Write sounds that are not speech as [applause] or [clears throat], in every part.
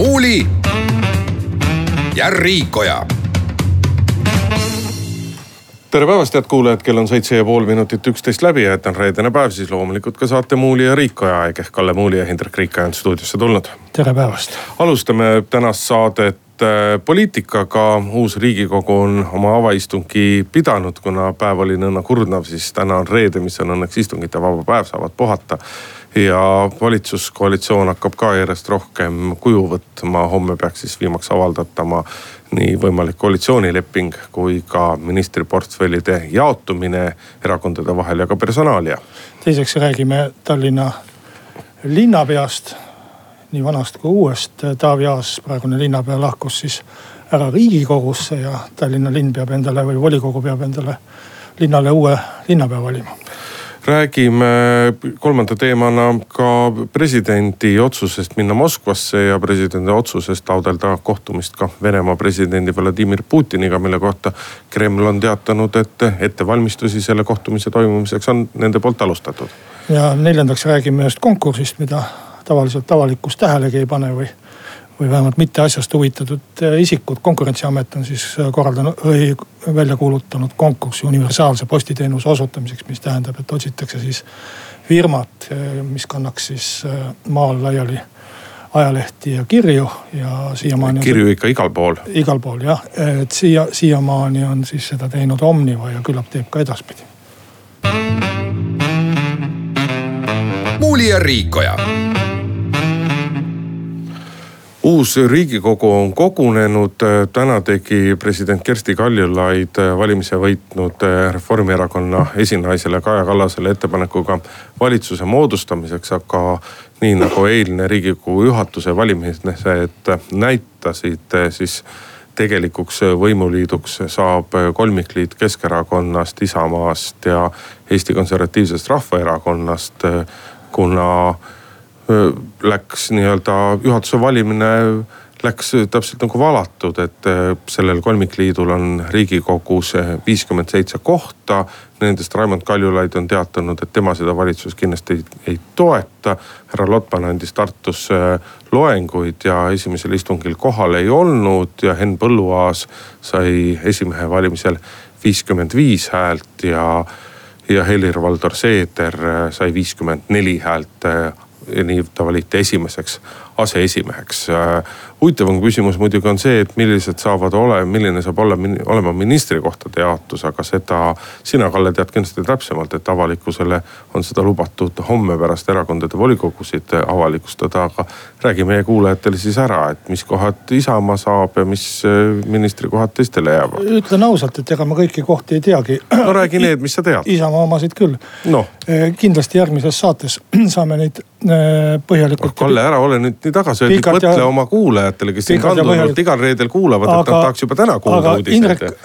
Muuli ja Riikoja. tere päevast, head kuulajad, kell on seitse ja pool minutit üksteist läbi ja et on reedene päev, siis loomulikult ka saate Muuli ja Riikoja aeg ehk Kalle Muuli ja Hindrek Riikoja on stuudiosse tulnud. tere päevast. alustame tänast saadet äh, poliitikaga. uus riigikogu on oma avaistungi pidanud, kuna päev oli nõnda kurnav, siis täna on reede, mis on õnneks istungite vaba päev, saavad puhata ja valitsuskoalitsioon hakkab ka järjest rohkem kuju võtma. homme peaks siis viimaks avaldatama nii võimalik koalitsioonileping kui ka ministriportfellide jaotumine erakondade vahel ja ka personaalia. teiseks räägime Tallinna linnapeast, nii vanast kui uuest. Taavi Aas, praegune linnapea, lahkus siis ära riigikogusse ja Tallinna linn peab endale või volikogu peab endale linnale uue linnapea valima räägime kolmanda teemana ka presidendi otsusest minna Moskvasse ja presidendi otsusest taotleda kohtumist ka Venemaa presidendi Vladimir Putiniga, mille kohta Kreml on teatanud, et ettevalmistusi selle kohtumise toimumiseks on nende poolt alustatud. ja neljandaks räägime ühest konkursist, mida tavaliselt avalikkus tähelegi ei pane või või vähemalt mitte asjast huvitatud äh, isikud. konkurentsiamet on siis äh, korraldanud või välja kuulutanud konkursi universaalse postiteenuse osutamiseks, mis tähendab, et otsitakse siis firmat, äh, mis kannaks siis maal laiali ajalehti ja kirju ja siiamaani. kirju ikka igal pool. igal pool jah, et siia, siiamaani on siis seda teinud Omniva ja küllap teeb ka edaspidi. muuli ja Riikoja uus riigikogu on kogunenud, täna tegi president Kersti Kaljulaid valimise võitnud Reformierakonna esinaisele Kaja Kallasele ettepanekuga valitsuse moodustamiseks, aga nii nagu eilne riigikogu juhatuse valimised näitasid, siis tegelikuks võimuliiduks saab kolmikliit Keskerakonnast, Isamaast ja Eesti Konservatiivsest Rahvaerakonnast, kuna läks nii-öelda juhatuse valimine läks täpselt nagu valatud, et sellel kolmikliidul on riigikogus viiskümmend seitse kohta. Nendest Raimond Kaljulaid on teatanud, et tema seda valitsust kindlasti ei, ei toeta. härra Lotman andis Tartus loenguid ja esimesel istungil kohal ei olnud ja Henn Põlluaas sai esimehe valimisel viiskümmend viis häält ja ja Helir-Valdor Seeder sai viiskümmend neli häält nii ta valiti esimeseks aseesimeheks. huvitavam küsimus muidugi on see, et millised saavad olema, milline saab olla, olema ministrikohtade jaotus, aga seda sina, Kalle, tead kindlasti täpsemalt, et avalikkusele on seda lubatud homme pärast erakondade volikogusid avalikustada, aga räägi meie kuulajatele siis ära, et mis kohad Isamaa saab ja mis äh, ministrikohad teistele jäävad. ütlen ausalt, et ega ma kõiki kohti ei teagi. no räägi need, mis sa tead. Isamaa omasid küll no.. Äh, kindlasti järgmises saates [clears throat] saame neid äh, põhjalikult. Kalle, ära ole nüüd nii tagasihoidlik, mõtle ja... oma kuulajatele, kes sind kanduvalt igal reedel kuulavad, et nad tahaks juba täna kuulda uudiseid.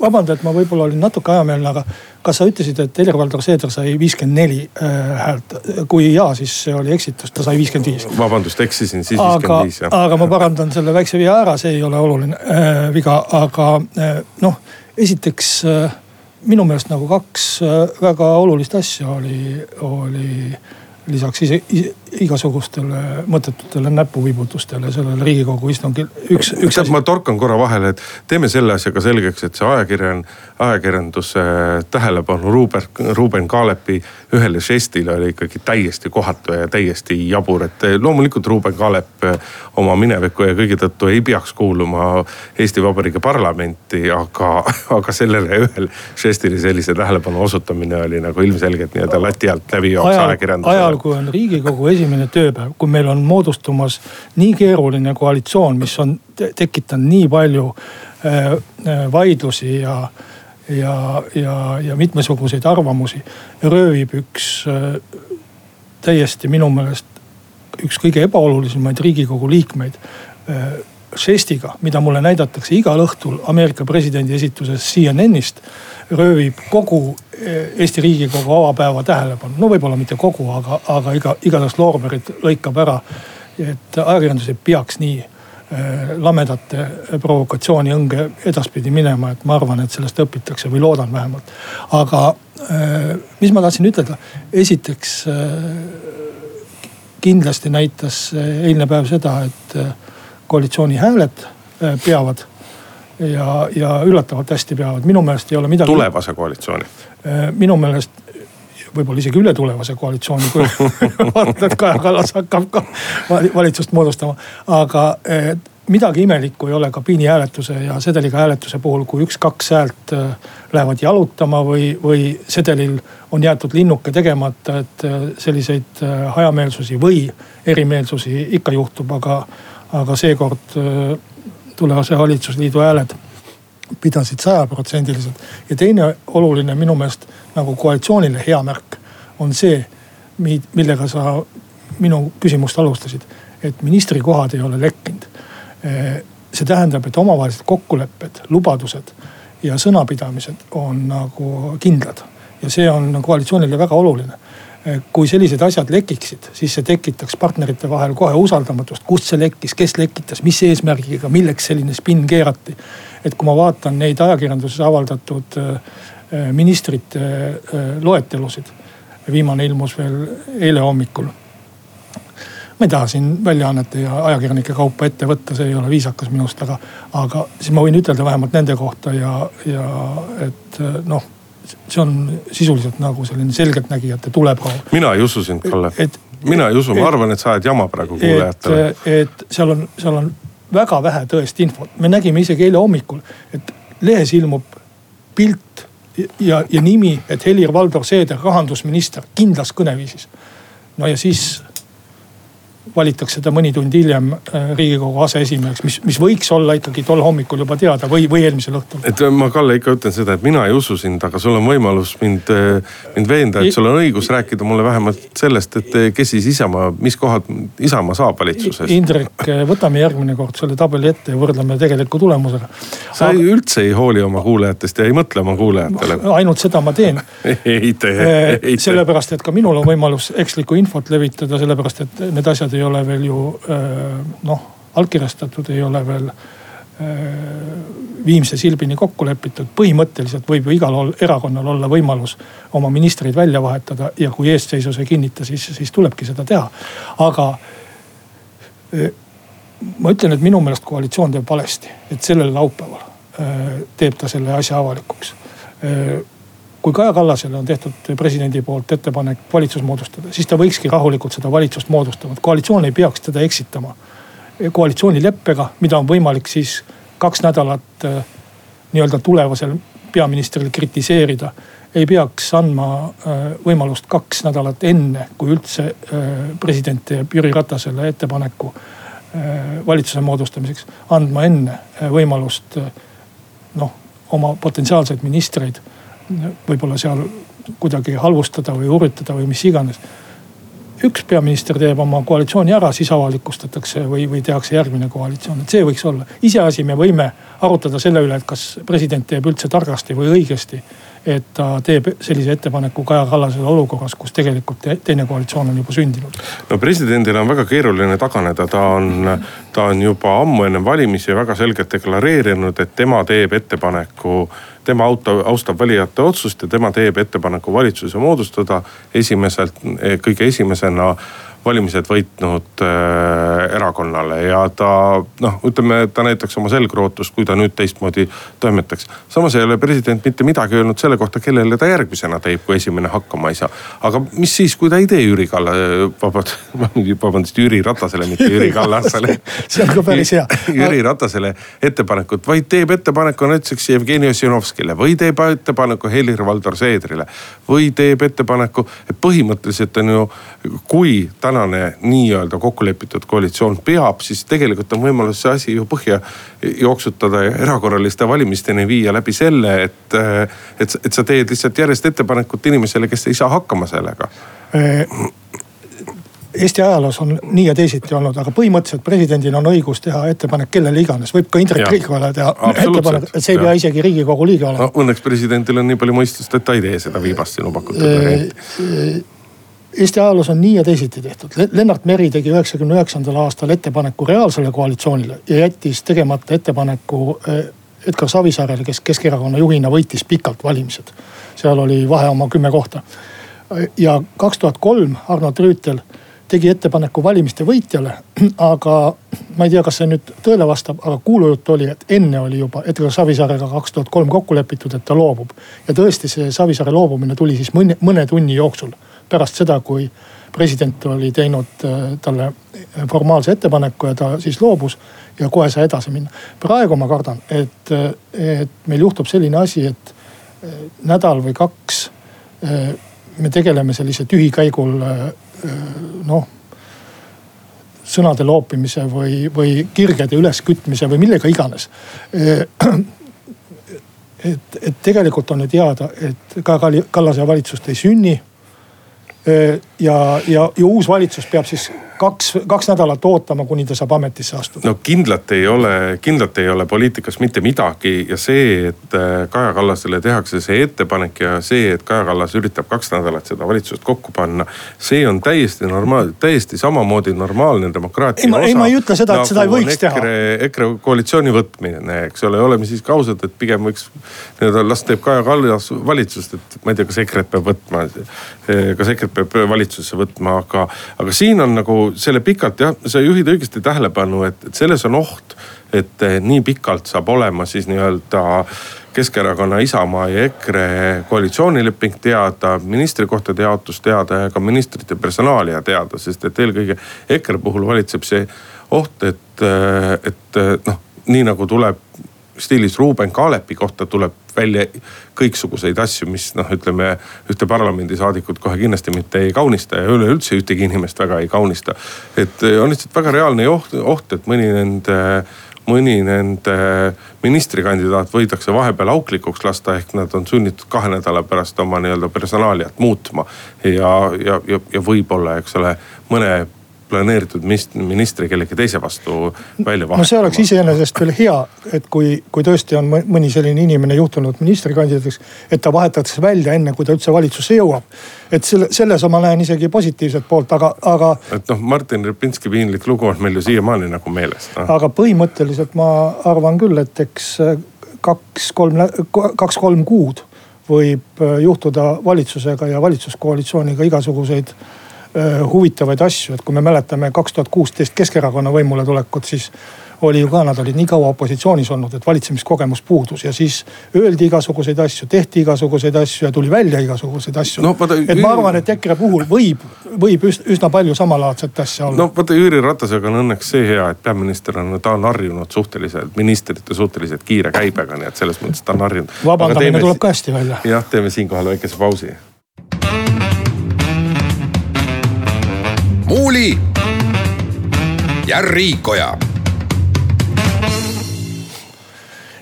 vabanda, et ma võib-olla olin natuke ajameelne, aga kas sa ütlesid, et Helir-Valdor Seeder sai viiskümmend neli äh, häält? kui jaa, siis see oli eksitus, ta sai viiskümmend viis. vabandust, eksisin, siis viiskümmend viis jah. aga ma parandan selle väikse vea ära, see ei ole oluline äh, viga, aga äh, noh, esiteks äh, minu meelest nagu kaks äh, väga olulist asja oli, oli lisaks ise, ise, igasugustele mõttetutele näpuvibutustele sellel riigikogu istungil. üks, üks asi. ma torkan korra vahele, et teeme selle asja ka selgeks, et see ajakirjan, ajakirjanduse tähelepanu Ruuben, Ruuben Kaalepi ühele žestile oli ikkagi täiesti kohatu ja täiesti jabur. et loomulikult Ruuben Kaalep oma mineviku ja kõige tõttu ei peaks kuuluma Eesti Vabariigi parlamenti, aga, [laughs] aga sellele ühel žestile sellise tähelepanu osutamine oli nagu ilmselgelt nii-öelda lati alt läbi jooks ajakirjandusele. ajal, kui on riigikogu esimene tööpäev, kui meil on moodustumas nii keeruline koalitsioon, mis on tekitanud nii palju äh, äh, vaidlusi ja, ja, ja, ja mitmesuguseid arvamusi, röövib üks äh, täiesti minu meelest üks kõige ebaolulisemaid riigikogu liikmeid žestiga, mida mulle näidatakse igal õhtul Ameerika presidendi esituses CNN-ist, röövib kogu Eesti Riigikogu avapäeva tähelepanu. no võib-olla mitte kogu, aga, aga iga, igatahes loorberid lõikab ära. et ajakirjandus ei peaks nii lamedate provokatsiooniõnge edaspidi minema, et ma arvan, et sellest õpitakse või loodan vähemalt. aga mis ma tahtsin ütelda, esiteks kindlasti näitas eilne päev seda, et koalitsiooni hääled äh, peavad. ja, ja üllatavalt hästi peavad, minu meelest ei ole midagi. tulevase koalitsiooni. Äh, minu meelest võib-olla isegi ületulevase koalitsiooni, kui [laughs] vaatad, et Kaja Kallas hakkab ka valitsust moodustama. aga midagi imelikku ei ole kabiinihääletuse ja sedeliga hääletuse puhul, kui üks-kaks häält äh, lähevad jalutama või, või sedelil on jäetud linnuke tegemata, et selliseid hajameelsusi või erimeelsusi ikka juhtub, aga aga seekord äh, tulevase valitsusliidu hääled pidasid sajaprotsendiliselt. ja teine oluline minu meelest nagu koalitsioonile hea märk on see, millega sa minu küsimust alustasid, et ministrikohad ei ole lekkinud. Äh, see tähendab, et omavahelised kokkulepped, lubadused ja sõnapidamised on nagu kindlad ja see on koalitsioonile väga oluline kui sellised asjad lekiksid, siis see tekitaks partnerite vahel kohe usaldamatust, kust see lekkis, kes lekitas, mis eesmärgiga, milleks selline spinn keerati. et kui ma vaatan neid ajakirjanduses avaldatud äh, äh, ministrite loetelusid, viimane ilmus veel eile hommikul ma ei taha siin väljaannete ja ajakirjanike kaupa ette võtta, see ei ole viisakas minust, aga, aga siis ma võin ütelda vähemalt nende kohta ja, ja et noh see on sisuliselt nagu selline selgeltnägijate tuleproov. mina ei usu sind, Kalle. mina ei usu, ma arvan, et sa ajad jama praegu kuulajatele. et, et seal on, seal on väga vähe tõest infot, me nägime isegi eile hommikul, et lehes ilmub pilt ja, ja nimi, et Helir-Valdor Seeder, rahandusminister, kindlas kõneviisis. no ja siis valitakse ta mõni tund hiljem äh, riigikogu aseesimeheks, mis, mis võiks olla ikkagi tol hommikul juba teada või, või eelmisel õhtul. et ma, Kalle, ikka ütlen seda, et mina ei usu sind, aga sul on võimalus mind, äh, mind veenda, et sul on õigus rääkida mulle vähemalt sellest, et äh, kes siis Isamaa, mis kohad Isamaa saab valitsuses. Indrek, võtame järgmine kord selle tabeli ette ja võrdleme tegeliku tulemusega. sa aga... üldse ei hooli oma kuulajatest ja ei mõtle oma kuulajatele. ainult seda ma teen [laughs] ei tee, ei tee. sellepärast, et ka minul on võimalus ekslikku infot levitada, sellepärast et need asjad ei ole veel ju noh, allkirjastatud, ei ole veel viimse silbini kokku lepitud. põhimõtteliselt võib ju igal erakonnal olla võimalus oma ministreid välja vahetada ja kui eestseisus ei kinnita, siis, siis tulebki seda teha. aga ma ütlen, et minu meelest koalitsioon teeb valesti, et sellel laupäeval teeb ta selle asja avalikuks kui Kaja Kallasele on tehtud presidendi poolt ettepanek valitsus moodustada, siis ta võikski rahulikult seda valitsust moodustama, et koalitsioon ei peaks teda eksitama koalitsioonileppega, mida on võimalik siis kaks nädalat äh, nii-öelda tulevasel peaministril kritiseerida. ei peaks andma äh, võimalust kaks nädalat enne, kui üldse äh, president teeb Jüri Ratasele ettepaneku valitsuse moodustamiseks, andma enne võimalust noh, oma potentsiaalseid ministreid võib-olla seal kuidagi halvustada või urjutada või mis iganes. üks peaminister teeb oma koalitsiooni ära, siis avalikustatakse või, või tehakse järgmine koalitsioon, et see võiks olla. iseasi, me võime arutada selle üle, et kas president teeb üldse targasti või õigesti et ta teeb sellise ettepaneku Kaja Kallasele olukorras, kus tegelikult teine koalitsioon on juba sündinud. no presidendil on väga keeruline taganeda, ta on, ta on juba ammu enne valimisi väga selgelt deklareerinud, et tema teeb ettepaneku tema auto, austab valijate otsust ja tema teeb ettepaneku valitsuse moodustada esimeselt, kõige esimesena valimised võitnud äh, erakonnale ja ta noh, ütleme, ta näitaks oma selgrootust, kui ta nüüd teistmoodi toimetaks. samas ei ole president mitte midagi öelnud selle kohta, kellele ta järgmisena teeb, kui esimene hakkama ei saa. aga mis siis, kui ta ei tee Jüri Kalla, vabandust, [laughs] vabandust Jüri Ratasele, mitte Jüri [laughs] Kallasele see on ka päris hea Jüri Ratasele ettepanekut, vaid teeb ettepaneku näiteks Jevgeni Ossinovskile või teeb ettepaneku Helir-Valdor Seedrile. või teeb ettepaneku, et põhimõtteliselt on ju, kui täna tänane nii-öelda kokkulepitud koalitsioon peab, siis tegelikult on võimalus see asi ju põhja jooksutada ja erakorraliste valimisteni viia läbi selle, et, et, et sa teed lihtsalt järjest ettepanekut inimesele, kes ei saa hakkama sellega. Eesti ajaloos on nii ja teisiti olnud, aga põhimõtteliselt presidendil on õigus teha ettepanek kellele iganes, võib ka Indrek Riikole teha ettepanek, et see ei pea isegi riigikogu liige olema. No,. õnneks presidendil on nii palju mõistust, et ta ei tee seda viibast sinu pakutud varianti. Eesti ajaloos on nii ja teisiti tehtud. Lennart Meri tegi üheksakümne üheksandal aastal ettepaneku reaalsele koalitsioonile ja jättis tegemata ettepaneku eh, Edgar Savisaarele, kes Keskerakonna juhina võitis pikalt valimised. seal oli vahe oma kümme kohta. ja kaks tuhat kolm Arnold Rüütel tegi ettepaneku valimiste võitjale, aga ma ei tea, kas see nüüd tõele vastab, aga kuulujutt oli, et enne oli juba Edgar Savisaarega kaks tuhat kolm kokku lepitud, et ta loobub. ja tõesti, see Savisaare loobumine tuli siis mõne, mõne tunni jooksul pärast seda, kui president oli teinud äh, talle formaalse ettepaneku ja ta siis loobus ja kohe sai edasi minna. praegu ma kardan, et, et meil juhtub selline asi, et äh, nädal või kaks äh, me tegeleme sellise tühikäigul noh sõnade loopimise või, või kirgede üleskütmise või millega iganes. [clears throat] et, et tegelikult on ju teada, et ka Kallase valitsust ei sünni ja, ja, ja uus valitsus peab siis kaks, kaks nädalat ootama, kuni ta saab ametisse astuda. no kindlalt ei ole, kindlalt ei ole poliitikas mitte midagi ja see, et äh, Kaja Kallasele tehakse see ettepanek ja see, et Kaja Kallas üritab kaks nädalat seda valitsust kokku panna. see on täiesti normaal, täiesti samamoodi normaalne demokraatia osa. ei, ma ei ütle seda, et nagu seda ei võiks EKRE, teha. EKRE koalitsiooni võtmine, eks ole, oleme siis ka ausad, et pigem võiks nii-öelda las teeb Kaja Kallas valitsust, et ma ei tea, kas EKRE-t peab võtma. kas EKRE-t peab valitsusse võtma, aga, aga siin on nagu selle pikalt jah, sa juhid õigesti tähelepanu, et, et selles on oht, et eh, nii pikalt saab olema siis nii-öelda Keskerakonna, Isamaa ja EKRE koalitsioonileping teada, ministrikohtade jaotus teada ja ka ministrite personaalia teada, sest et eelkõige EKRE puhul valitseb see oht, et, eh, et eh, noh, nii nagu tuleb stiilis Ruuben Kaalepi kohta tuleb välja kõiksuguseid asju, mis noh, ütleme ühte parlamendisaadikut kohe kindlasti mitte ei kaunista ja üleüldse ühtegi inimest väga ei kaunista. et eh, on lihtsalt väga reaalne oht, oht, et mõni nende, mõni nende ministrikandidaat võidakse vahepeal auklikuks lasta, ehk nad on sunnitud kahe nädala pärast oma nii-öelda personaaliat muutma. ja, ja, ja, ja võib-olla, eks ole, mõne planeeritud ministri kellegi teise vastu välja vahetama. no see oleks iseenesest veel hea, et kui, kui tõesti on mõni selline inimene juhtunud ministrikandidaadiks, et ta vahetatakse välja enne, kui ta üldse valitsusse jõuab. et selle, selles ma näen isegi positiivset poolt, aga, aga. et noh, Martin Repinski piinlik lugu on meil ju siiamaani nagu meeles no.. aga põhimõtteliselt ma arvan küll, et eks kaks-kolm, kaks-kolm kuud võib juhtuda valitsusega ja valitsuskoalitsiooniga igasuguseid Äh, huvitavaid asju, et kui me mäletame kaks tuhat kuusteist Keskerakonna võimule tulekut, siis oli ju ka, nad olid nii kaua opositsioonis olnud, et valitsemiskogemus puudus ja siis öeldi igasuguseid asju, tehti igasuguseid asju ja tuli välja igasuguseid asju no,. et ma arvan, et EKRE puhul võib, võib üsna palju samalaadset asja olla. no vaata Jüri Ratasega on õnneks see hea, et peaminister on, ta on harjunud suhteliselt, ministrite suhteliselt kiire käibega, nii et selles mõttes ta on harjunud. vabandamine tuleb ka hästi välja. jah, teeme siinkohal väikese pausi Muuli ja Riikoja.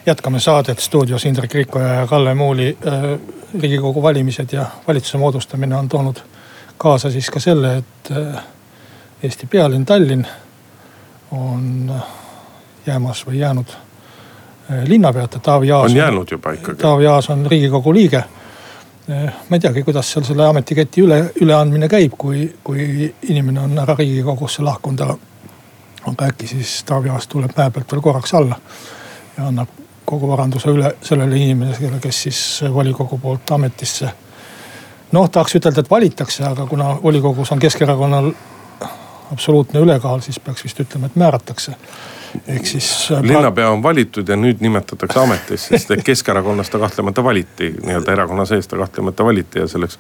jätkame saadet stuudios Indrek Riikoja ja Kalle Muuli. Äh, riigikogu valimised ja valitsuse moodustamine on toonud kaasa siis ka selle, et äh, Eesti pealinn Tallinn on äh, jäämas või jäänud linnapeata, Taavi Aas. on jäänud juba ikkagi. Taavi Aas on riigikogu liige ma ei teagi, kuidas seal selle ametiketi üle, üleandmine käib, kui, kui inimene on ära riigikogusse lahkunud, aga. aga äkki siis Taavi Aas tuleb mäe pealt veel korraks alla ja annab kogu varanduse üle sellele inimesele, kes siis volikogu poolt ametisse. noh, tahaks ütelda, et valitakse, aga kuna volikogus on Keskerakonnal absoluutne ülekaal, siis peaks vist ütlema, et määratakse ehk siis. Äh, linnapea on valitud ja nüüd nimetatakse ametisse, sest et Keskerakonnas ta kahtlemata valiti, nii-öelda erakonna sees ta kahtlemata valiti ja selleks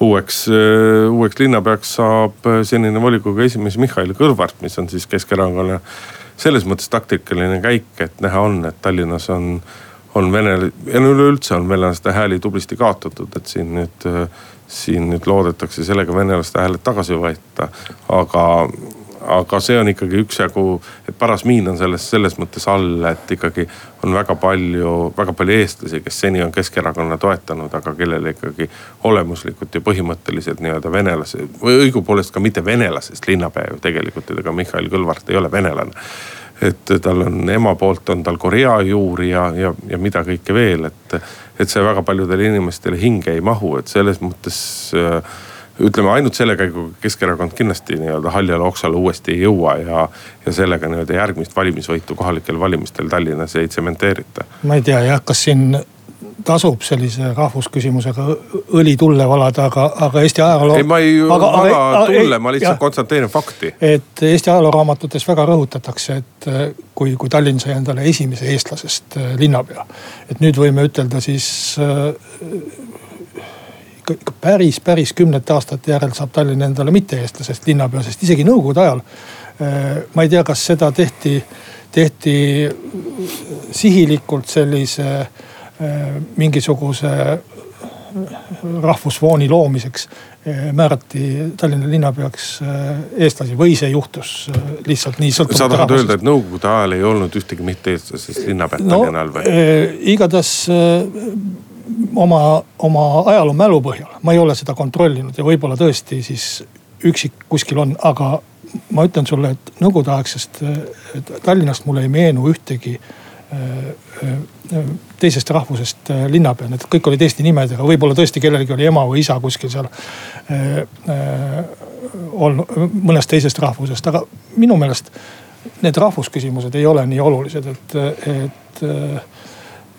uueks, äh, uueks linnapeaks saab äh, senine volikogu esimees Mihhail Kõlvart, mis on siis Keskerakonna selles mõttes taktikaline käik, et näha on, et Tallinnas on, on vene ja üleüldse on venelaste hääli tublisti kaotatud, et siin nüüd siin nüüd loodetakse sellega venelaste hääled tagasi võita. aga aga see on ikkagi üksjagu, et paras miin on selles, selles mõttes all, et ikkagi on väga palju, väga palju eestlasi, kes seni on Keskerakonna toetanud, aga kellel ikkagi olemuslikult ja põhimõtteliselt nii-öelda venelase või õigupoolest ka mitte venelasest linnapea ju tegelikult, ega Mihhail Kõlvart ei ole venelane. Et tal on ema poolt on tal Korea juuri ja, ja, ja mida kõike veel, et, et see väga paljudele inimestele hinge ei mahu, et selles mõttes äh, ütleme ainult selle käiguga Keskerakond kindlasti nii-öelda haljale oksale uuesti ei jõua ja, ja sellega nii-öelda järgmist valimisvõitu kohalikel valimistel Tallinnas ei tsementeerita. ma ei tea jah, kas siin tasub sellise rahvusküsimusega õli tulle valada, aga, aga Eesti ajaloo. ei, ma ei vala tulle, ma lihtsalt konstateerin fakti. et Eesti ajalooraamatutes väga rõhutatakse, et kui, kui Tallinn sai endale esimese eestlasest linnapea. et nüüd võime ütelda siis ikka, ikka päris, päris kümnete aastate järel saab Tallinn endale mitte-eestlasest linnapea, sest isegi nõukogude ajal. Äh, ma ei tea, kas seda tehti, tehti sihilikult sellise äh, mingisuguse rahvusfooni loomiseks määrati Tallinna linnapeaks eestlasi või see juhtus lihtsalt nii sõltumata. sa tahad öelda, et nõukogude ajal ei olnud ühtegi mitte-eestlasest linnapead no, Tallinna all või? igatahes oma, oma ajaloo mälu põhjal, ma ei ole seda kontrollinud ja võib-olla tõesti siis üksik kuskil on, aga ma ütlen sulle, et nõukogudeaegsest Tallinnast mulle ei meenu ühtegi äh, äh, teisest rahvusest äh, linnapea, need kõik olid eesti nimedega, võib-olla tõesti kellelgi oli ema või isa kuskil seal olnud mõnest teisest rahvusest, aga minu meelest need rahvusküsimused ei ole nii olulised, et, et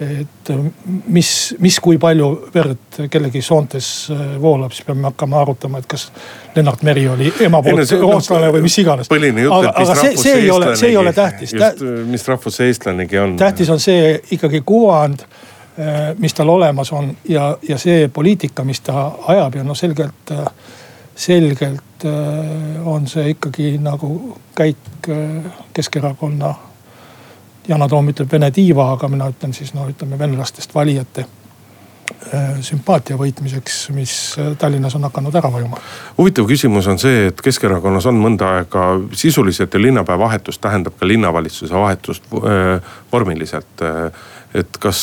et äh, mis, mis, kui palju verd kellegi soontes äh, voolab, siis peame hakkama arutama, et kas Lennart Meri oli ema poolt rootslane või mis iganes. põhiline jutt, et mis rahvus see, see ei ole, see ei ole tähtis. just, mis rahvus see eestlanegi on. tähtis on see ikkagi kuvand, äh, mis tal olemas on ja, ja see poliitika, mis ta ajab ja noh, selgelt, selgelt on see ikkagi nagu käik Keskerakonna Yana Toom ütleb vene tiiva, aga mina ütlen siis no ütleme venelastest valijate äh, sümpaatia võitmiseks, mis äh, Tallinnas on hakanud ära vajuma. huvitav küsimus on see, et Keskerakonnas on mõnda aega sisuliselt ju linnapea vahetus tähendab ka linnavalitsuse vahetust äh, vormiliselt et kas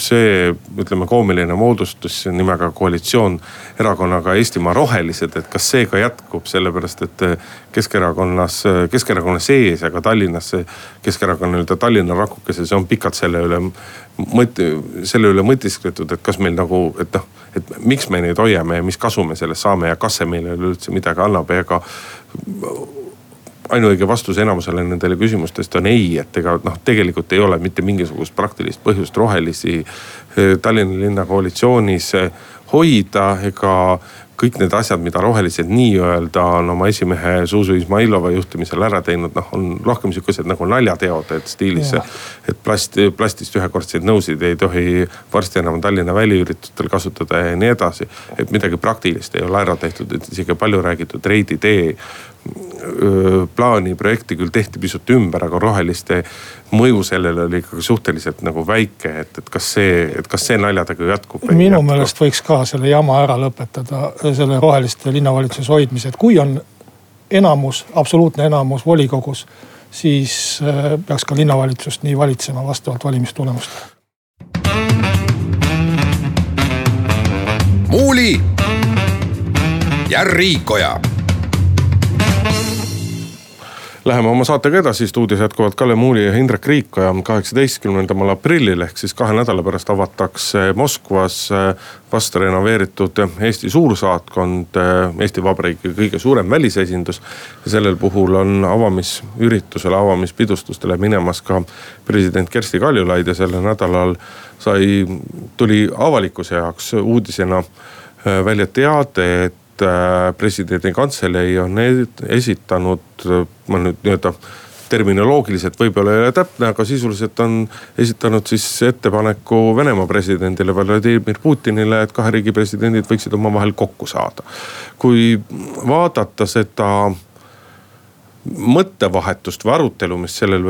see, ütleme, koomiline moodustus nimega koalitsioon erakonnaga Eestimaa Rohelised, et kas see ka jätkub, sellepärast et Keskerakonnas, Keskerakonna sees ja ka Tallinnas see Keskerakonna nii-öelda Tallinna rakukeses on pikalt selle üle mõt-, selle üle mõtiskletud, et kas meil nagu, et noh, et miks me neid hoiame ja mis kasu me sellest saame ja kas see meile üleüldse midagi annab ja ega ainuõige vastus enamusele nendele küsimustest on ei, et ega noh, tegelikult ei ole mitte mingisugust praktilist põhjust rohelisi eh, Tallinna linna koalitsioonis eh, hoida ega kõik need asjad, mida rohelised nii-öelda on oma esimehe Zuzu Izmailova juhtimisel ära teinud, noh on rohkem sihukesed nagu naljateod, et stiilis. et plast, plastist ühekordseid nõusid ei tohi varsti enam Tallinna väliüritustel kasutada ja nii edasi. et midagi praktilist ei ole ära tehtud, et isegi palju räägitud Reidi tee plaani, projekti küll tehti pisut ümber, aga roheliste mõju sellele oli ikkagi suhteliselt nagu väike, et, et kas see, et kas see naljategu jätkub? minu jätkub? meelest võiks ka selle jama ära lõpetada, selle roheliste linnavalitsuses hoidmise, et kui on enamus, absoluutne enamus volikogus, siis peaks ka linnavalitsust nii valitsema vastavalt valimistulemustele. muuli ja Riikoja Läheme oma saatega edasi, stuudios jätkuvalt Kalle Muuli ja Indrek Riikoja. kaheksateistkümnendal aprillil ehk siis kahe nädala pärast avatakse Moskvas eh, vast renoveeritud Eesti suursaatkond, eh, Eesti Vabariigi kõige suurem välisesindus. sellel puhul on avamisüritusele, avamispidustustele minemas ka president Kersti Kaljulaid ja sellel nädalal sai, tuli avalikkuse jaoks uudisena eh, välja teade, et Äh, presidendi kantselei on esitanud, ma nüüd nii-öelda terminoloogiliselt võib-olla ei ole täpne, aga sisuliselt on esitanud siis ettepaneku Venemaa presidendile Vladimir Putinile, et kahe riigi presidendid võiksid omavahel kokku saada. kui vaadata seda mõttevahetust või arutelu, mis sellel,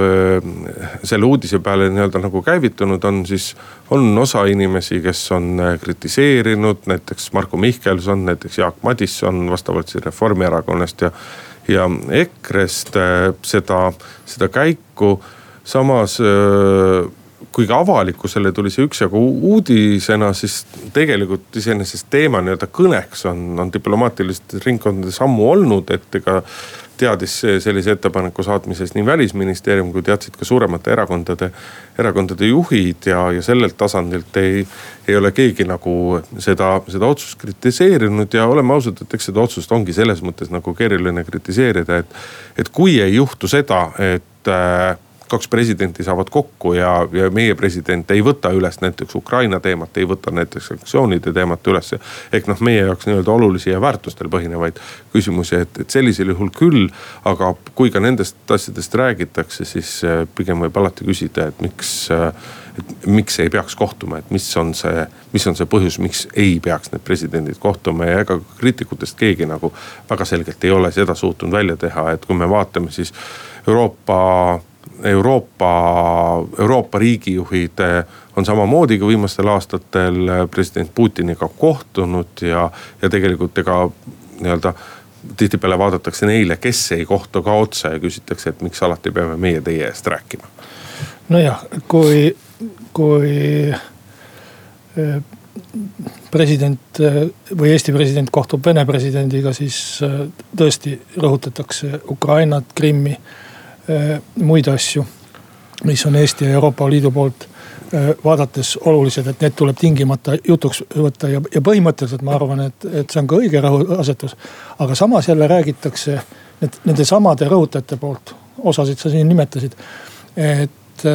selle uudise peale nii-öelda nagu käivitunud on, siis on osa inimesi, kes on kritiseerinud, näiteks Marko Mihkelson, näiteks Jaak Madisson vastavalt siis Reformierakonnast ja ja EKRE-st seda, seda käiku. samas kuigi avalikkusele tuli see üksjagu uudisena, siis tegelikult iseenesest teema nii-öelda kõneks on, on diplomaatilistes ringkondades ammu olnud, et ega teadis sellise ettepaneku saatmisest nii välisministeerium kui teadsid ka suuremate erakondade, erakondade juhid ja, ja sellelt tasandilt ei, ei ole keegi nagu seda, seda otsust kritiseerinud ja oleme ausad, et eks seda otsust ongi selles mõttes nagu keeruline kritiseerida, et, et kui ei juhtu seda, et äh, kaks presidenti saavad kokku ja, ja meie president ei võta üles näiteks Ukraina teemat, ei võta näiteks sanktsioonide teemat üles. ehk noh, meie jaoks nii-öelda olulisi ja väärtustel põhinevaid küsimusi, et, et sellisel juhul küll. aga kui ka nendest asjadest räägitakse, siis äh, pigem võib alati küsida, et miks äh, et miks ei peaks kohtuma, et mis on see, mis on see põhjus, miks ei peaks need presidendid kohtuma ja ega kriitikutest keegi nagu väga selgelt ei ole seda suutnud välja teha, et kui me vaatame, siis Euroopa Euroopa, Euroopa riigijuhid eh, on samamoodi ka viimastel aastatel eh, president Putiniga kohtunud ja, ja tegelikult ega nii-öelda tihtipeale vaadatakse neile, kes ei kohtu ka otsa ja küsitakse, et miks alati peame meie teie eest rääkima. nojah, kui, kui eh, president või Eesti president kohtub Vene presidendiga, siis tõesti rõhutatakse Ukrainat, Krimmi muid asju, mis on Eesti ja Euroopa Liidu poolt äh, vaadates olulised, et need tuleb tingimata jutuks võtta ja, ja põhimõtteliselt ma arvan, et, et see on ka õige rõhuasetus. aga samas jälle räägitakse need, nende samade rõhutajate poolt, osasid sa siin nimetasid. et,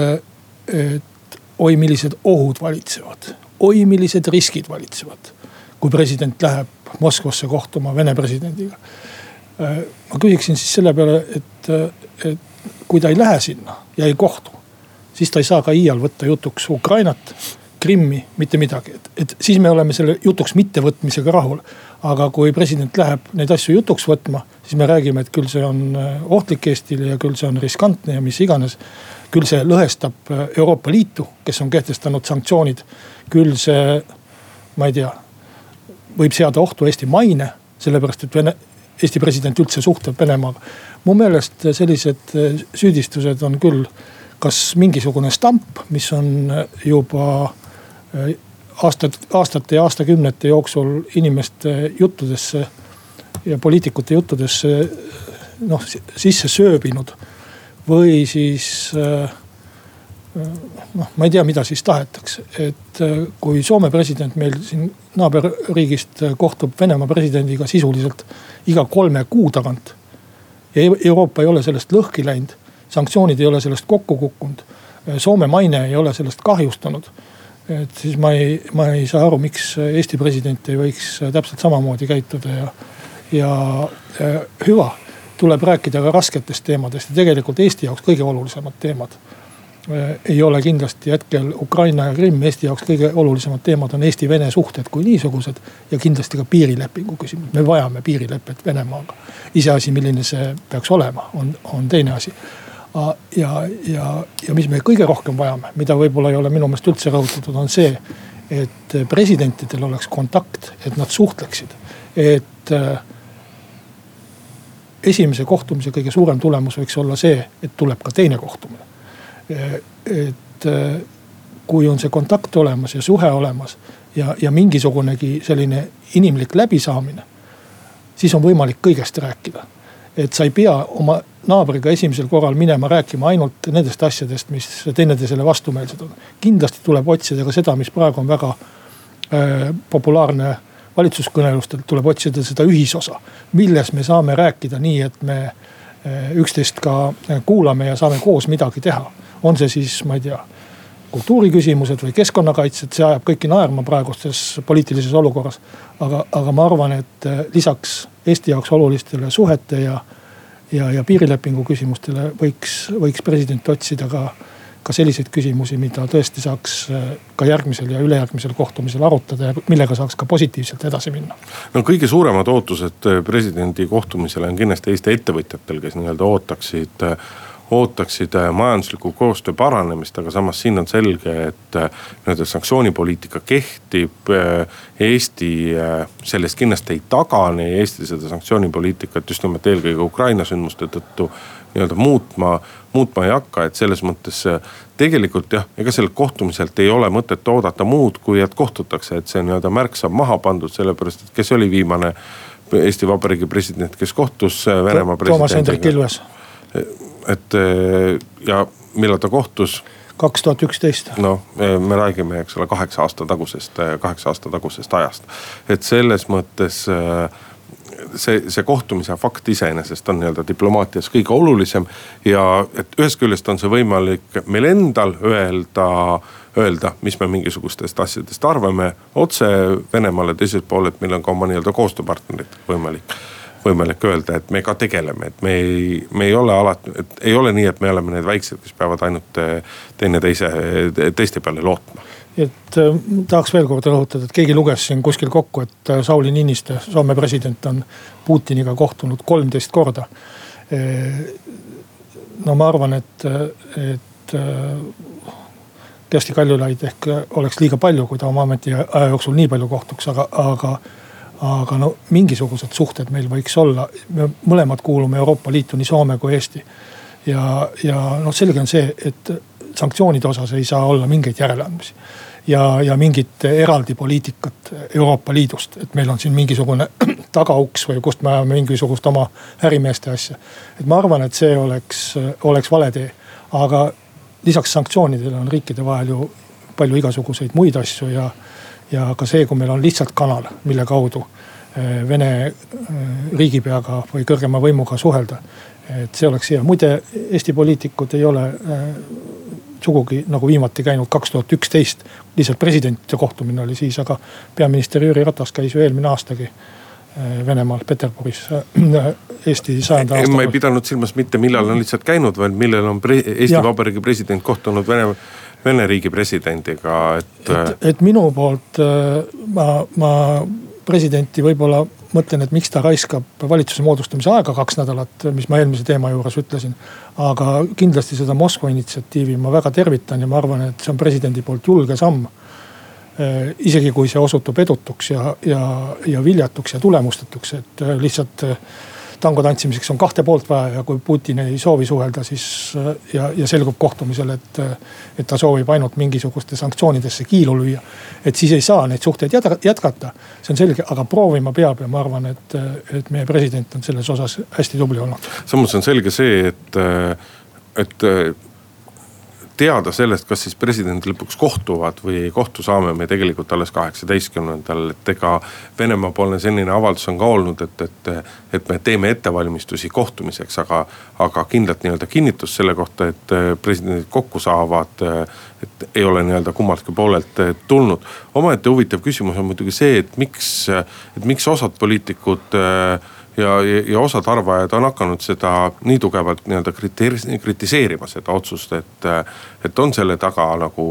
et oi, millised ohud valitsevad, oi, millised riskid valitsevad. kui president läheb Moskvasse kohtuma Vene presidendiga. Äh, ma küsiksin siis selle peale, et, et kui ta ei lähe sinna ja ei kohtu, siis ta ei saa ka iial võtta jutuks Ukrainat, Krimmi, mitte midagi, et, et siis me oleme selle jutuks mittevõtmisega rahul. aga kui president läheb neid asju jutuks võtma, siis me räägime, et küll see on äh, ohtlik Eestile ja küll see on riskantne ja mis iganes. küll see lõhestab äh, Euroopa Liitu, kes on kehtestanud sanktsioonid. küll see, ma ei tea, võib seada ohtu Eesti maine, sellepärast et Vene, Eesti president üldse suhtleb Venemaaga mu meelest sellised eh, süüdistused on küll kas mingisugune stamp, mis on eh, juba eh, aastad, aastate ja aastakümnete jooksul inimeste juttudesse ja poliitikute juttudesse noh sisse sööbinud. või siis noh, ma ei tea, mida siis tahetakse, et kui Soome president meil siin naaberriigist kohtub Venemaa presidendiga sisuliselt iga kolme kuu tagant ja Euroopa ei ole sellest lõhki läinud. sanktsioonid ei ole sellest kokku kukkunud. Soome maine ei ole sellest kahjustunud. et siis ma ei, ma ei saa aru, miks Eesti president ei võiks täpselt samamoodi käituda ja, ja, hüva. tuleb rääkida ka rasketest teemadest ja tegelikult Eesti jaoks kõige olulisemad teemad ei ole kindlasti hetkel Ukraina ja Krimm, Eesti jaoks kõige olulisemad teemad on Eesti-Vene suhted kui niisugused. ja kindlasti ka piirilepingu küsimus, me vajame piirilepet Venemaaga. iseasi, milline see peaks olema, on, on teine asi. ja, ja, ja mis me kõige rohkem vajame, mida võib-olla ei ole minu meelest üldse rõhutatud, on see, et presidentidel oleks kontakt, et nad suhtleksid, et äh, esimese kohtumise kõige suurem tulemus võiks olla see, et tuleb ka teine kohtumine et äh, kui on see kontakt olemas ja suhe olemas ja, ja mingisugunegi selline inimlik läbisaamine. siis on võimalik kõigest rääkida. et sa ei pea oma naabriga esimesel korral minema rääkima ainult nendest asjadest, mis teineteisele vastumeelsed on. kindlasti tuleb otsida ka seda, mis praegu on väga äh, populaarne valitsuskõnelustel, tuleb otsida seda ühisosa. milles me saame rääkida nii, et me äh, üksteist ka kuulame ja saame koos midagi teha on see siis, ma ei tea, kultuuriküsimused või keskkonnakaitsed, see ajab kõiki naerma praeguses poliitilises olukorras. aga, aga ma arvan, et eh, lisaks Eesti jaoks olulistele suhete ja, ja, ja piirilepingu küsimustele võiks, võiks president otsida ka ka selliseid küsimusi, mida tõesti saaks eh, ka järgmisel ja ülejärgmisel kohtumisel arutada ja millega saaks ka positiivselt edasi minna. no kõige suuremad ootused eh, presidendi kohtumisele on kindlasti Eesti ettevõtjatel, kes nii-öelda ootaksid ootaksid äh, majandusliku koostöö paranemist, aga samas siin on selge, et äh, nii-öelda sanktsioonipoliitika kehtib. Eesti sellest kindlasti ei tagane ja Eesti seda sanktsioonipoliitikat just nimelt eelkõige Ukraina sündmuste tõttu nii-öelda muutma, muutma ei hakka, et selles mõttes tegelikult jah, ega sellelt kohtumiselt ei ole mõtet oodata muud, kui et kohtutakse, et see nii-öelda märk saab maha pandud, sellepärast et kes oli viimane Eesti Vabariigi president, kes kohtus Venemaa presidendiga. Toomas Hendrik Ilves et eh, ja millal ta kohtus? kaks tuhat üksteist. noh, me räägime, eks ole, kaheksa aasta tagusest, eh, kaheksa aasta tagusest ajast. et selles mõttes see, see kohtumise fakt iseenesest on nii-öelda diplomaatias kõige olulisem. ja et ühest küljest on see võimalik meil endal öelda, öelda, mis me mingisugustest asjadest arvame otse Venemaale, teiselt poolt meil on ka oma nii-öelda koostööpartnerid võimalik võimalik öelda, et me ka tegeleme, et me ei, me ei ole alati, et ei ole nii, et me oleme need väiksed, kes peavad ainult eh, teineteise, teiste peale lootma et äh, tahaks veel kord rõhutada, et keegi luges siin kuskil kokku, et äh, Sauli Niinistö, Soome president on Putiniga kohtunud kolmteist korda. no ma arvan, et, et Kersti Kaljulaid ehk oleks liiga palju, kui ta oma ametiaja jooksul nii palju kohtuks, aga, aga aga no mingisugused suhted meil võiks olla, me mõlemad kuulume Euroopa Liitu, nii Soome kui Eesti. ja, ja noh, selge on see, et sanktsioonide osas ei saa olla mingeid järeleandmisi. ja, ja mingit eraldi poliitikat Euroopa Liidust, et meil on siin mingisugune [clears throat] tagauks või kust me ajame mingisugust oma ärimeeste asja. et ma arvan, et see oleks, oleks vale tee, aga lisaks sanktsioonidele on riikide vahel ju palju igasuguseid muid asju ja ja ka see, kui meil on lihtsalt kanal, mille kaudu eh, Vene eh, riigipeaga või kõrgema võimuga suhelda. et see oleks hea, muide Eesti poliitikud ei ole eh, sugugi nagu viimati käinud kaks tuhat üksteist, lihtsalt presidentide kohtumine oli siis, aga peaminister Jüri Ratas käis ju eelmine aastagi Venemaal, Peterburis Eesti sajanda aasta. ma ei pidanud silmas mitte millal on lihtsalt käinud, vaid millal on pre Eesti ja. Vabariigi president kohtunud Vene Vene riigi presidendiga, et. et, et minu poolt äh, ma, ma presidenti võib-olla mõtlen, et miks ta raiskab valitsuse moodustamise aega kaks nädalat, mis ma eelmise teema juures ütlesin. aga kindlasti seda Moskva initsiatiivi ma väga tervitan ja ma arvan, et see on presidendi poolt julge samm. Äh, isegi kui see osutub edutuks ja, ja, ja viljatuks ja tulemustetuks, et äh, lihtsalt tango tantsimiseks on kahte poolt vaja ja kui Putin ei soovi suhelda, siis ja, ja selgub kohtumisel, et, et ta soovib ainult mingisuguste sanktsioonidesse kiilu lüüa. et siis ei saa neid suhteid jätkata, see on selge, aga proovima peab ja ma arvan, et, et meie president on selles osas hästi tubli olnud. samas on selge see, et, et teada sellest, kas siis presidendid lõpuks kohtuvad või ei kohtu, saame me tegelikult alles kaheksateistkümnendal, et ega Venemaa-poolne selline avaldus on ka olnud, et, et, et me teeme ettevalmistusi kohtumiseks, aga, aga kindlat nii-öelda kinnitust selle kohta, et presidendid kokku saavad, et ei ole nii-öelda kummaltki poolelt tulnud. omaette huvitav küsimus on muidugi see, et miks, et miks osad poliitikud äh, ja, ja, osad arvajad on hakanud seda nii tugevalt nii-öelda kritiseerima seda otsust, et. et on selle taga nagu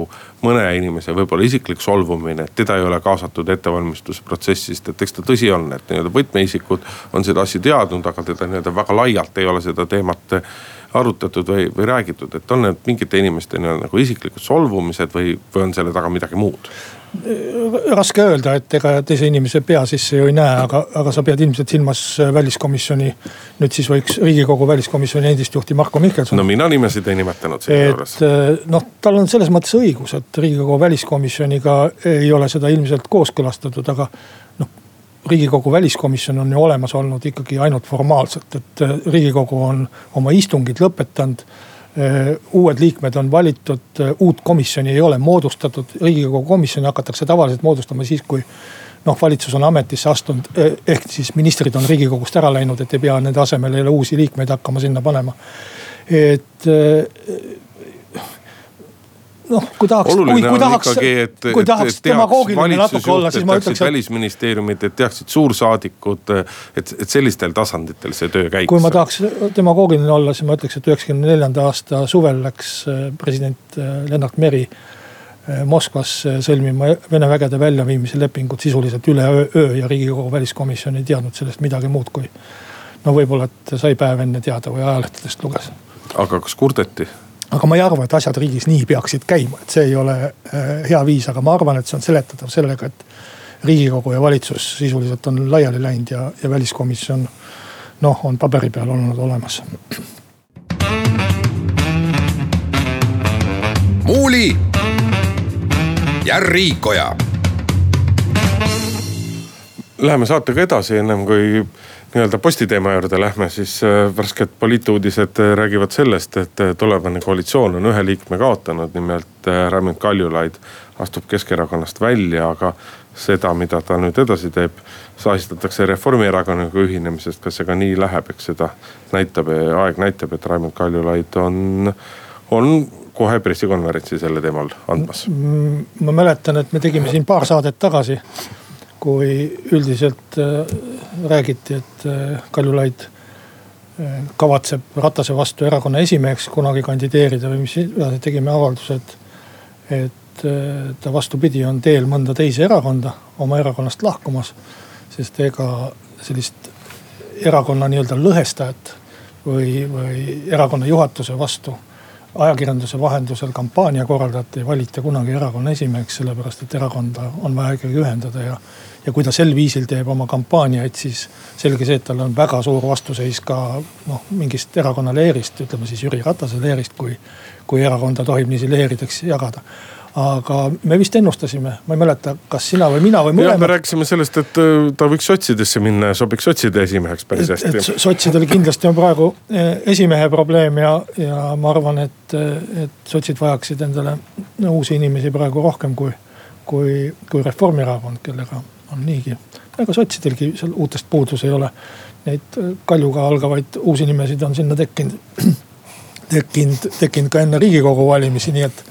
mõne inimese võib-olla isiklik solvumine, et teda ei ole kaasatud ettevalmistusprotsessist, et eks ta tõsi on, et nii-öelda võtmeisikud on seda asja teadnud, aga teda nii-öelda väga laialt ei ole seda teemat arutatud või, või räägitud, et on need mingite inimeste nii-öelda nagu isiklikud solvumised või, või on selle taga midagi muud? Raske öelda, et ega teise inimese pea sisse ju ei näe, aga, aga sa pead ilmselt silmas väliskomisjoni. nüüd siis võiks riigikogu väliskomisjoni endist juhti Marko Mihkelson. no mina nimesid ei nimetanud siinjuures. et noh, tal on selles mõttes õigus, et riigikogu väliskomisjoniga ei ole seda ilmselt kooskõlastatud, aga noh riigikogu väliskomisjon on ju olemas olnud ikkagi ainult formaalselt, et riigikogu on oma istungid lõpetanud Äh, uued liikmed on valitud, äh, uut komisjoni ei ole moodustatud, riigikogu komisjoni hakatakse tavaliselt moodustama siis, kui noh, valitsus on ametisse astunud, äh, ehk siis ministrid on riigikogust ära läinud, et ei pea nende asemele jälle uusi liikmeid hakkama sinna panema. et noh, kui tahaks, kui, kui tahaks, kui tahaks demagoogiline natuke olla, siis ma ütleks. välisministeeriumid, et teaksid suursaadikud, et, et sellistel tasanditel see töö käiks. kui ma tahaks demagoogiline olla, siis ma ütleks, et üheksakümne neljanda aasta suvel läks äh, president äh, Lennart Meri äh, Moskvasse sõlmima Vene vägede väljaviimise lepingut sisuliselt üleöö ja riigikogu väliskomisjon ei teadnud sellest midagi muud kui. no võib-olla, et sai päev enne teada või ajalehtedest luges aga kas kurdeti? Aga ma ei arva, et asjad riigis nii peaksid käima, et see ei ole hea viis, aga ma arvan, et see on seletatav sellega, et riigikogu ja valitsus sisuliselt on laiali läinud ja, ja väliskomisjon noh, on paberi peal olnud olemas. muuli ja Riikoja. Läheme saatega edasi, ennem kui nii-öelda postiteema juurde lähme, siis äh, värsked poliituudised äh, räägivad sellest, et äh, tulevane koalitsioon on ühe liikme kaotanud, nimelt Raimond Kaljulaid astub Keskerakonnast välja, aga seda, mida ta nüüd edasi teeb, sahistatakse Reformierakonnaga ühinemisest. kas see ka nii läheb, eks seda näitab, aeg näitab, et Raimond Kaljulaid on, on kohe pressikonverentsi sellel teemal andmas. ma mäletan, et me tegime siin paar saadet tagasi, kui üldiselt räägiti, et äh, Kaljulaid äh, kavatseb Ratase vastu erakonna esimeheks kunagi kandideerida või mis, tegime avalduse, et, et ta vastupidi on teel mõnda teise erakonda oma erakonnast lahkumas. sest ega sellist erakonna nii-öelda lõhestajat või, või erakonna juhatuse vastu ajakirjanduse vahendusel kampaania korraldati, ei valita kunagi erakonna esimeheks, sellepärast et erakonda on vaja ikkagi ühendada ja. Ja kui ta sel viisil teeb oma kampaaniaid, siis selge see, et tal on väga suur vastuseis ka noh, mingist erakonna leerist, ütleme siis Jüri Ratase leerist, kui, kui erakonda tohib niiviisi leerideks jagada aga me vist ennustasime, ma ei mäleta, kas sina või mina või mõlemad. me rääkisime sellest, et äh, ta võiks sotsidesse minna ja sobiks sotside esimeheks päris hästi. sotsidel kindlasti on praegu äh, esimehe probleem ja, ja ma arvan, et, äh, et sotsid vajaksid endale uusi inimesi praegu rohkem kui, kui, kui Reformierakond, kellega on niigi. ega sotsidelgi seal uutest puudus ei ole. Neid Kaljuga algavaid uusi nimesid on sinna tekkinud, [clears throat] tekkinud, tekkinud ka enne riigikogu valimisi, nii et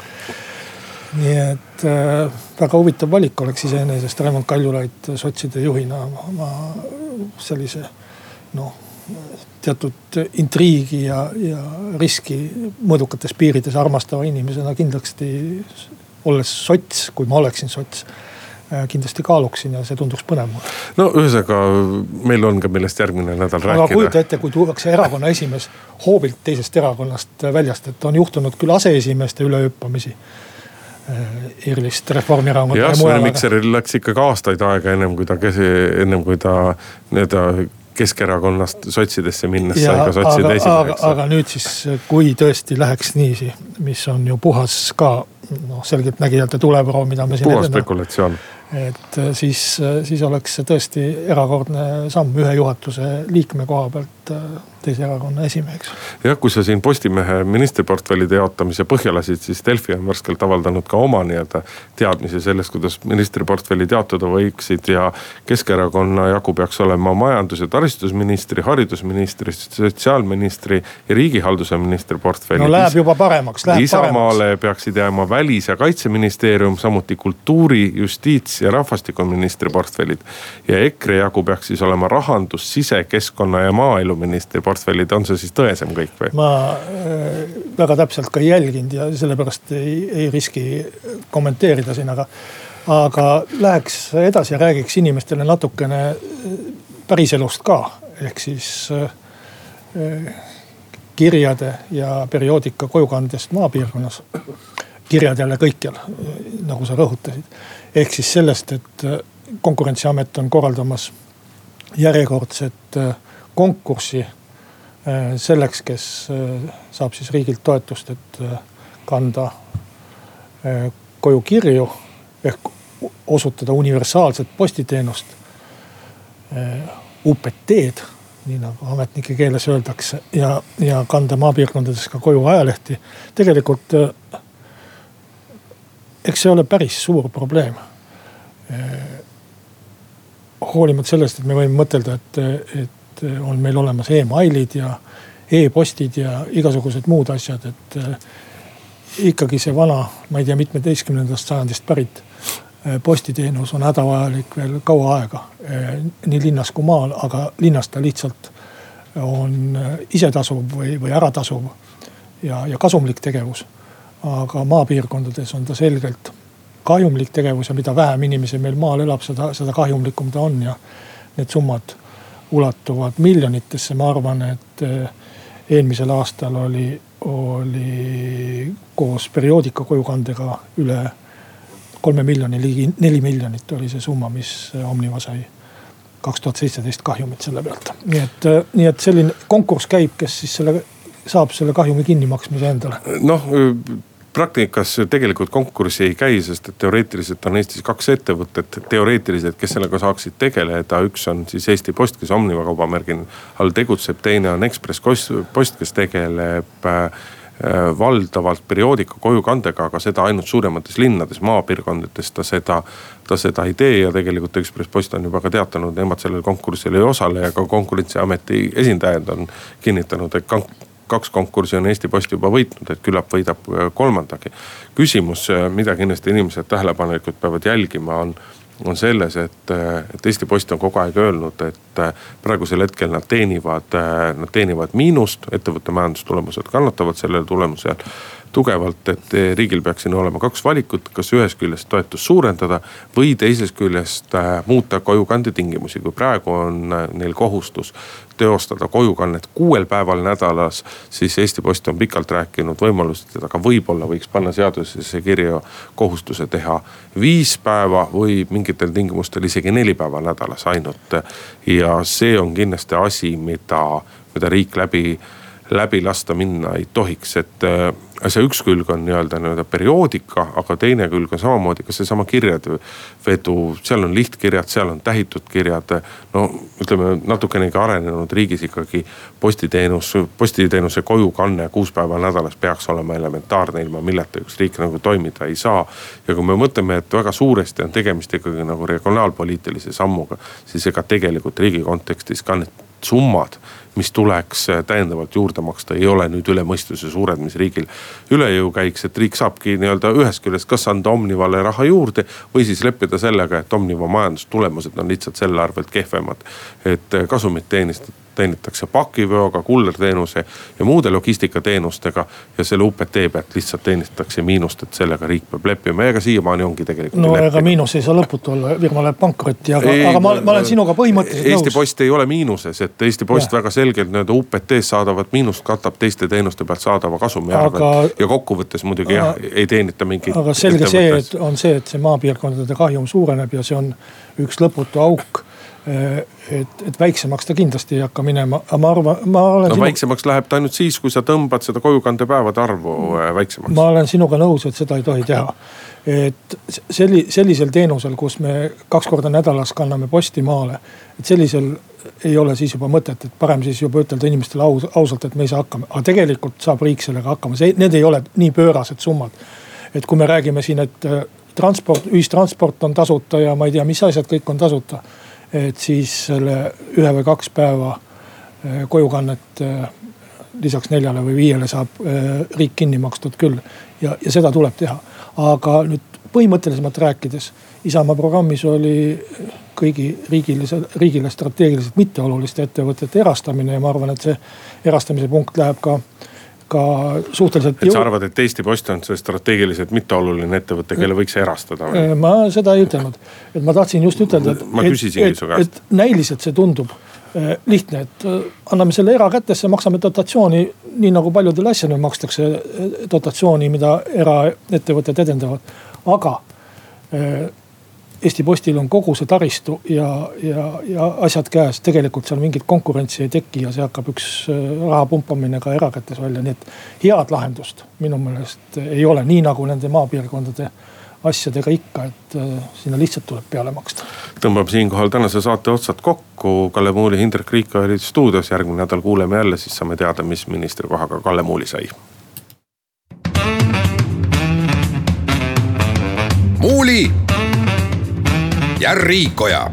nii et äh, väga huvitav valik oleks iseenesest Raimond Kaljulaid sotside juhina. ma sellise noh, teatud intriigi ja, ja riski mõõdukates piirides armastava inimesena kindlasti. olles sots, kui ma oleksin sots äh, kindlasti kaaluksin ja see tunduks põnev mulle. no ühesõnaga, meil on ka millest järgmine nädal aga rääkida. kujuta ette, kui tuuakse erakonna esimees hoobilt teisest erakonnast väljast, et on juhtunud küll aseesimeeste ülehüppamisi erilist äh, Reformierakonda ja mujal. Mikseril läks ikkagi aastaid aega ennem kui ta, ennem kui ta nii-öelda Keskerakonnast sotsidesse minnes sai ka sotside esimeheks. aga nüüd siis, kui tõesti läheks niiviisi, mis on ju puhas ka noh, selgeltnägijate tuleproov, mida me siin. puhas spekulatsioon et äh, siis, äh, siis oleks see tõesti erakordne samm ühe juhatuse liikme koha pealt teise erakonna esimeheks. jah, kui sa siin Postimehe ministriportfellide jaotamise põhja lasid, siis Delfi on värskelt avaldanud ka oma nii-öelda teadmisi sellest, kuidas ministriportfellid jaotuda võiksid ja. Keskerakonna jagu peaks olema majandus- ja taristusministri, haridusministri, sotsiaalministri ja riigihalduse ministri portfellid. no läheb juba paremaks, läheb Isamaale paremaks. peaksid jääma välis- ja kaitseministeerium, samuti kultuuri, justiits ja rahvastikuministri portfellid. ja EKRE jagu peaks siis olema rahandus, sise, keskkonna ja maaeluministri portfellid, on see siis tõesem kõik või? ma äh, väga täpselt ka ei jälginud ja sellepärast ei, ei riski kommenteerida siin, aga. aga läheks edasi ja räägiks inimestele natukene äh, päriselust ka, ehk siis äh, kirjade ja perioodika kojukandest maapiirkonnas kirjad jälle kõikjal, nagu sa rõhutasid. ehk siis sellest, et konkurentsiamet on korraldamas järjekordset äh, konkurssi äh, selleks, kes saab siis riigilt toetust, et kanda koju kirju ehk osutada universaalset postiteenust. UPT-d, nii nagu ametnike keeles öeldakse ja, ja kanda maapiirkondades ka koju ajalehti. tegelikult eks see ole päris suur probleem. hoolimata sellest, et me võime mõtelda, et, et on meil olemas emailid ja e-postid ja igasugused muud asjad, et ikkagi see vana, ma ei tea, mitmeteistkümnendast sajandist pärit postiteenus on hädavajalik veel kaua aega. nii linnas kui maal, aga linnas ta lihtsalt on isetasuv või, või äratasuv ja, ja kasumlik tegevus aga maapiirkondades on ta selgelt kahjumlik tegevus ja mida vähem inimesi meil maal elab, seda, seda kahjumlikum ta on ja need summad ulatuvad miljonitesse, ma arvan, et eh, eelmisel aastal oli, oli koos perioodika kojukandega üle kolme miljoni, ligi neli miljonit oli see summa, mis Omniva sai kaks tuhat seitseteist kahjumit selle pealt. nii et, nii et selline konkurss käib, kes siis selle, saab selle kahjumi kinnimaksmise endale. noh praktikas tegelikult konkurssi ei käi, sest et teoreetiliselt on Eestis kaks ettevõtet, teoreetiliselt, kes sellega saaksid tegeleda. üks on siis Eesti Post, kes Omniva kaubamärgi all tegutseb, teine on Ekspress Post, kes tegeleb äh, valdavalt perioodika kojukandega, aga seda ainult suuremates linnades, maapiirkondades ta seda, ta seda ei tee ja tegelikult Ekspress Post on juba ka teatanud, nemad sellel konkursil ei osale ja ka konkurentsiameti esindajad on kinnitanud, et kaks konkurssi on Eesti Post juba võitnud, et küllap võidab äh, kolmandagi. küsimus, äh, mida kindlasti inimesed tähelepanelikult peavad jälgima, on, on selles, et, äh, et Eesti Post on kogu aeg öelnud, et praegusel hetkel nad teenivad, nad teenivad miinust, ettevõtte majandustulemused kannatavad sellele tulemusel tugevalt, et riigil peaks siin olema kaks valikut, kas ühest küljest toetust suurendada või teisest küljest muuta kojukande tingimusi. kui praegu on neil kohustus teostada kojukannet kuuel päeval nädalas, siis Eesti Post on pikalt rääkinud võimalusest, et aga võib-olla võiks panna seadusesse kirja kohustuse teha viis päeva või mingitel tingimustel isegi neli päeva nädalas ainult. ja see on kindlasti asi, mida, mida riik läbi, läbi lasta minna ei tohiks, et see üks külg on nii-öelda nii-öelda perioodika, aga teine külg on samamoodi ka seesama kirjavedu, seal on lihtkirjad, seal on tähitud kirjad. no ütleme natukenegi arenenud riigis ikkagi postiteenus, postiteenuse kojukanne kuus päeva nädalas peaks olema elementaarne, ilma milleta üks riik nagu toimida ei saa. ja kui me mõtleme, et väga suuresti on tegemist ikkagi nagu regionaalpoliitilise sammuga, siis ega tegelikult riigi kontekstis ka need summad mis tuleks äh, täiendavalt juurde maksta, ei ole nüüd üle mõistuse suured, mis riigil üle jõu käiks. et riik saabki nii-öelda ühest küljest kas anda Omnivale raha juurde või siis leppida sellega, et Omniva majandustulemused on lihtsalt selle arvelt kehvemad. et äh, kasumit teenistada teenitakse pakiveoga, kullerteenuse ja muude logistikateenustega. ja selle UPT pealt lihtsalt teenistatakse miinust, et sellega riik peab leppima ja ega siiamaani ongi tegelikult. no ega miinus ei saa lõputu olla, firma läheb pankrotti, aga, aga ma, ma olen sinuga põhimõtteliselt nõus. Eesti Post ei ole miinuses, et Eesti Post ja. väga selgelt nii-öelda UPT-s saadavat miinust katab teiste teenuste pealt saadava kasumi aga... arvelt. ja kokkuvõttes muidugi jah, ei teenita mingit. aga selge see, et on see, et see maapiirkondade kahjum suureneb ja see on üks lõputu auk et, et väiksemaks ta kindlasti ei hakka minema, aga ma arvan, ma olen. no sinu... väiksemaks läheb ta ainult siis, kui sa tõmbad seda kojukandepäevade arvu äh, väiksemaks. ma olen sinuga nõus, et seda ei tohi teha. et selli-, sellisel teenusel, kus me kaks korda nädalas kanname posti maale, et sellisel ei ole siis juba mõtet, et parem siis juba ütelda inimestele aus, ausalt, et me ei saa hakkama. aga tegelikult saab riik sellega hakkama, see, need ei ole nii pöörased summad. et kui me räägime siin, et äh, transport, ühistransport on tasuta ja ma ei tea, mis asjad kõik on tasuta et siis selle ühe või kaks päeva eh, kojukannet eh, lisaks neljale või viiele saab eh, riik kinni makstud küll. ja, ja seda tuleb teha, aga nüüd põhimõttelisemalt rääkides, Isamaa programmis oli kõigi riigile, riigile strateegiliselt mitteoluliste ettevõtete erastamine ja ma arvan, et see erastamise punkt läheb ka ka suhteliselt. et sa arvad, et Eesti Post on see strateegiliselt mitteoluline ettevõte, kelle võiks erastada? Äh, ma seda ei ütelnud, et ma tahtsin just ütelda, et. ma küsisingi su käest. et näiliselt see tundub äh, lihtne, et äh, anname selle erakätesse, maksame dotatsiooni, nii nagu paljudele asjadele makstakse dotatsiooni, mida eraettevõtted edendavad. aga Eesti Postil on kogu see taristu ja, ja, ja asjad käes, tegelikult seal mingit konkurentsi ei teki ja see hakkab üks äh, raha pumpamine ka erakätes välja, nii et head lahendust minu meelest ei ole, nii nagu nende maapiirkondade asjadega ikka, et äh, sinna lihtsalt tuleb peale maksta. tõmbame siinkohal tänase saate otsad kokku. Kalle Muuli, Hindrek Riik olid stuudios, järgmine nädal kuuleme jälle, siis saame teada, mis ministrikohaga Kalle Muuli sai. muuli ja Riikoja